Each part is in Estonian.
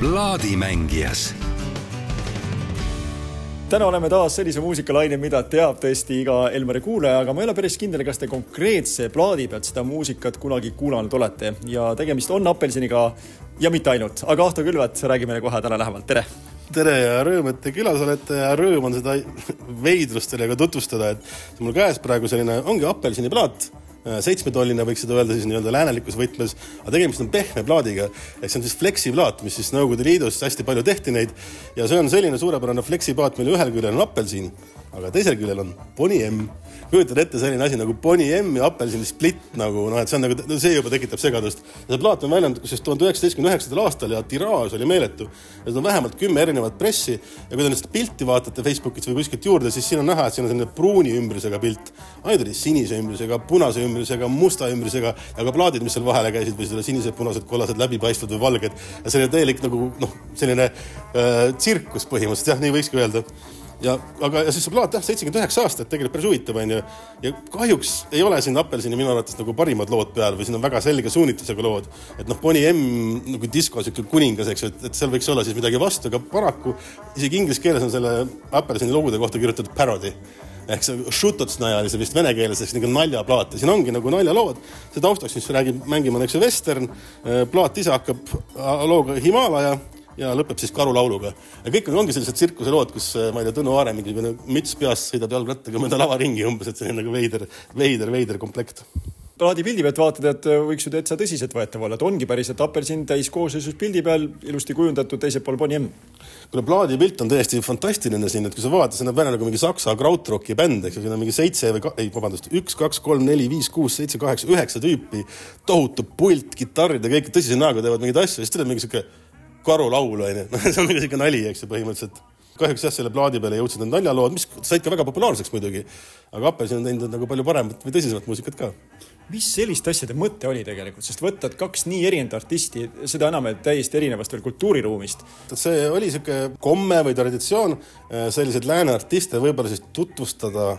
plaadimängijas. Täna oleme taas sellise muusikalaine, mida teab tõesti iga Elmeri kuulaja, aga ma ei ole päris kindel, kas te konkreetse plaadi pealt seda muusikat kunagi kuulanud olete. Ja tegemist on apelsiniga ja mitte ainult, aga Ahto Külvet räägi meile kohe täna lähemalt, tere! tere ja rõõm, et te külas olete. Ja rõõm on seda veidrust teile ka tutvustada, et mul käes praegu selline ongi apelsiniplaat seitsmetolline, võiks seda öelda siis nii-öelda läänelikus võtmes, aga tegemist on pehme plaadiga. ehk see on siis fleksiplaat, mis siis Nõukogude Liidus hästi palju tehti neid ja see on selline suurepärane fleksiplaat, mille ühel küljel on apelsin, aga teisel küljel on Boni M kujutad ette selline asi nagu Boni M ja apelsini split nagu noh, et see on nagu, see juba tekitab segadust. see plaat on väljendatud kusjuures tuhande üheksasaja seitsmekümne üheksandal aastal ja tiraaž oli meeletu. seda on vähemalt kümme erinevat pressi ja kui te nüüd seda pilti vaatate Facebookist või kuskilt juurde, siis siin on näha, et siin on selline pruuni ümbrusega pilt. ainult oli sinise ümbrusega, punase ümbrusega, musta ümbrusega ja ka plaadid, mis seal vahele käisid või selle sinised, punased, kollased, läbipaistvad või valged. ja selline täielik nagu noh, selline äh, tsirkus põhimõtteliselt jah, nii võikski öelda ja aga, ja siis see plaat jah, seitsekümmend üheksa aastat, tegelikult päris huvitav onju. ja kahjuks ei ole siin Apelsini minu arvates nagu parimad lood peal või siin on väga selge suunitlusega lood. et noh, Bonnie M nagu disko siuke kuningas, eks ju, et, et seal võiks olla siis midagi vastu, aga paraku isegi inglise keeles on selle Apelsini logude kohta kirjutatud parody ehk see Šutotsnaja oli see vist vene keeles, ehk nagu naljaplaat ja siin ongi nagu naljalood. see taustaks, mis räägib, mängima on eks ju vestern, plaat ise hakkab looga Himalaja ja lõpeb siis karulauluga. ja kõik on, ongi sellised tsirkuselood, kus ma ei tea, Tõnu Aare mingi müts peas sõidab jalgrattaga mööda lava ringi umbes, et selline nagu veider, veider, veider komplekt plaadi pildi pealt vaatad, et võiks ju täitsa tõsiseltvõetav olla, et ongi päriselt apelsin täiskoosseisus pildi peal ilusti kujundatud, teisel pool Bonnie M. kuule, plaadi pilt on täiesti fantastiline siin, et kui sa vaatad, see näeb välja nagu mingi saksa krautrocki bänd, eks ju, siin on mingi seitse või ei, vabandust, üks, kaks, kolm, neli, viis, kuus, seitse, kaheksa, üheksa tüüpi, tohutu pult, kitarrid ja kõik tõsise näoga teevad mingeid asju, siis tuleb mingi sihuke karulaul onju, noh, see on mingi siuke nali, eks ju, põhimõtteliselt. kahjuks jah, selle plaadi peale jõudsid need naljalood, mis said ka väga populaarseks muidugi. aga Apelsin on teinud nagu palju paremat või tõsisemat muusikat ka mis selliste asjade mõte oli tegelikult, sest võtta kaks nii erinevat artisti, seda enam, et täiesti erinevast veel kultuuriruumist. see oli sihuke komme või traditsioon äh, selliseid lääne artiste võib-olla siis tutvustada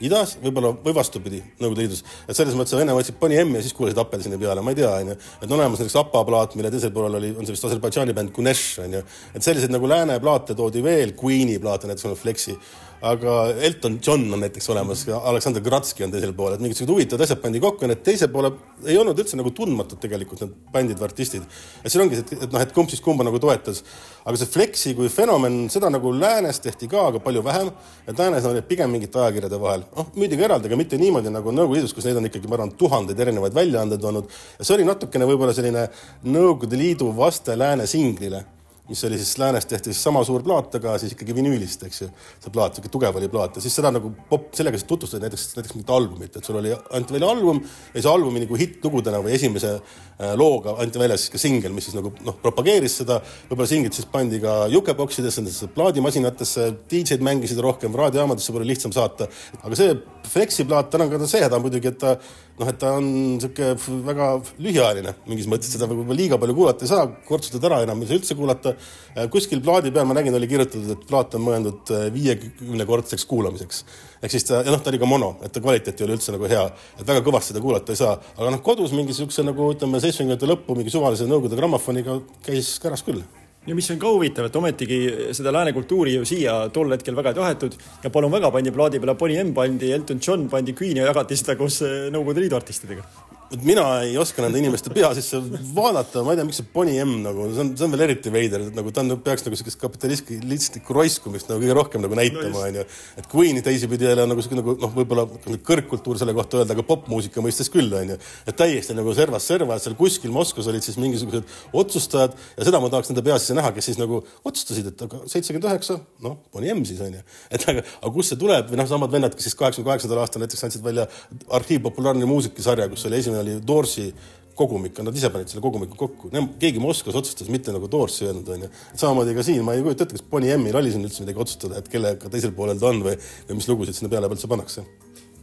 idas, võib-olla või vastupidi, Nõukogude Liidus. et selles mõttes Vene võtsid pani M ja siis kuulasid apelsini peale, ma ei tea, onju. et on olemas näiteks APA plaat, mille teisel poolel oli, on see vist Aserbaidžaani bänd Kunesh, onju. et selliseid nagu lääne plaate toodi veel, Queen'i plaate näiteks on Flexi aga Elton John on näiteks olemas Aleksander Gratski on teisel pool, et mingisugused huvitavad asjad pandi kokku ja need teise poole ei olnud üldse nagu tundmatud tegelikult need bändid või artistid. et siin ongi see, et, et noh, et kumb siis kumba nagu toetas. aga see Flexi kui fenomen, seda nagu läänes tehti ka, aga palju vähem. et läänes olid pigem mingite ajakirjade vahel. noh, ka eraldi, aga mitte niimoodi nagu Nõukogude Liidus, kus neid on ikkagi, ma arvan, tuhandeid erinevaid väljaandeid olnud. ja see oli natukene võib-olla selline Nõukogude Liidu vaste lääne singlile mis oli siis läänes tehti siis sama suur plaat, aga siis ikkagi vinüülist, eks ju. see plaat, sihuke tugev oli plaat ja siis seda nagu pop, sellega siis tutvustati näiteks, näiteks mingit albumit, et sul oli, anti välja album ja see albumi nagu hittlugudena või esimese äh, looga anti välja siis ka singel, mis siis nagu noh, propageeris seda. võib-olla singlit siis pandi ka jukeboksidesse, nendesse plaadimasinatesse, DJ-d mängisid rohkem, raadiojaamadesse võib-olla lihtsam saata. aga see Flexi plaat, tal on ka see häda muidugi, et ta noh, et ta on niisugune väga lühiajaline mingis mõttes, seda võib-olla liiga palju kuulata ei saa, kortsutad ära, enam ei saa üldse kuulata. Äh, kuskil plaadi peal ma nägin, oli kirjutatud, et plaat on mõeldud äh, viiekümnekordseks kuulamiseks. ehk siis ta, ja noh, ta oli ka mono, et ta kvaliteet ei ole üldse nagu hea, et väga kõvasti seda kuulata ei saa, aga noh, kodus mingi niisuguse nagu ütleme, seitsmekümnendate lõppu mingi suvalise Nõukogude grammofoniga käis käras küll ja mis on ka huvitav, et ometigi seda lääne kultuuri ju siia tol hetkel väga ei tahetud. Ja palun väga, pandi plaadi peale Bonnie M, pandi Elton John, pandi Queen ja jagati seda koos Nõukogude Liidu artistidega et mina ei oska nende inimeste pea sisse vaadata, ma ei tea, miks see Bonnie M nagu, see on, see on veel eriti veider, et nagu ta on, peaks nagu siukest kapitalistlikku roiskumist nagu kõige rohkem nagu näitama, onju. et Queen'i teisipidi jälle on nagu siuke nagu noh, võib-olla kõrgkultuur selle kohta öelda, aga popmuusika mõistes küll, onju. et täiesti nagu servas serva, et seal kuskil Moskvas olid siis mingisugused otsustajad ja seda ma tahaks nende pea sisse näha, kes siis nagu otsustasid, et aga seitsekümmend üheksa, noh, Bonnie M siis onju. et aga, aga kust see tuleb või noh, samad vennad, kes siis kaheksakümne kaheksandal aastal näiteks andsid välja Arhiiv populaarne muusikasarja, kus oli esimene oli Doorsi kogumik, nad ise panid selle kogumiku kokku, keegi Moskvas otsustas mitte nagu Doorsi öelnud, onju. samamoodi ka siin, ma ei kujuta ette, kas Bonnie M-il oli siin üldse midagi otsustada, et kellega teisel poolel ta on või, või mis lugusid sinna peale pealt üldse pannakse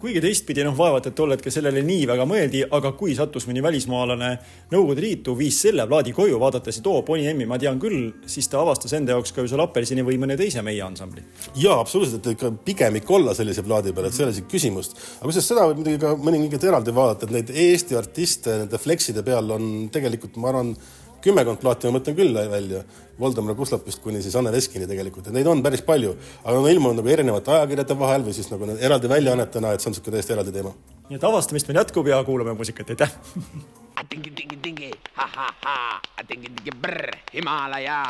kuigi teistpidi noh, vaevalt, et tol hetkel sellele nii väga mõeldi, aga kui sattus mõni välismaalane Nõukogude Liitu, viis selle plaadi koju, vaadates, et oo, Bonnie M-i ma tean küll, siis ta avastas enda jaoks ka ju seal Apelsini või mõne teise meie ansambli. jaa, absoluutselt, et ikka pigemik olla sellise plaadi peal, et see ei ole isegi küsimust. aga kusjuures seda võib muidugi ka mõningaid eraldi vaadata, et neid Eesti artiste nende flexide peal on tegelikult, ma arvan, kümmekond plaati ma mõtlen küll välja, Voldemar Kuslapist kuni siis Anne Veskini tegelikult, et neid on päris palju, aga nad on ilmunud nagu erinevate ajakirjade vahel või siis nagu eraldi väljaannetena, et see on niisugune täiesti eraldi teema. nii et avastamist veel jätkub ja kuulame muusikat, aitäh! Dingi dingi dingi, ha ha ha, dingi dingi brr, Himalaja.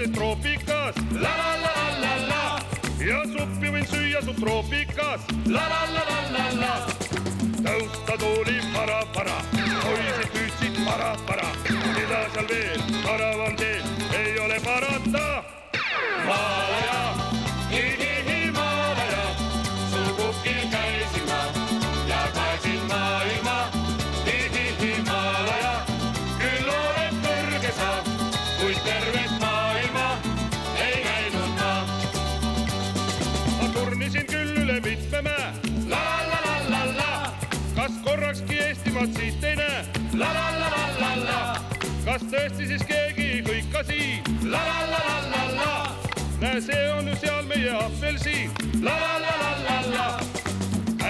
Vihmases troopikas, la la la la la. Ja suppi võin süüa subtroopikas, la la la la la la, tõusta tooli para-para, poisid püüdsid para-para, mida seal veel, paravan teel, ei ole parata. Siit ei näe, la la la la la la, kas tõesti siis keegi ei hõika siin, la la la la la la, näe, see on ju seal meie apelsiin, la la la la la la,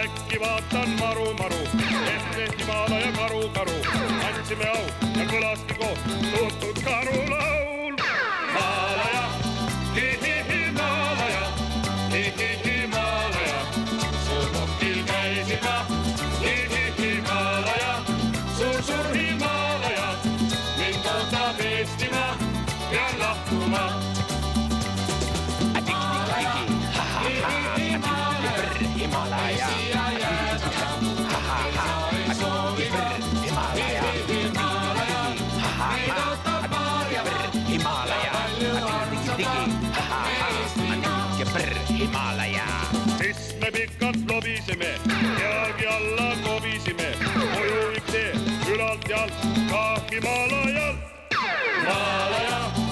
äkki vaatan maru, maru, ette Himalaja karu, karu, andsime au ja kõlaski koos tuntud karulaul. Ülalt ja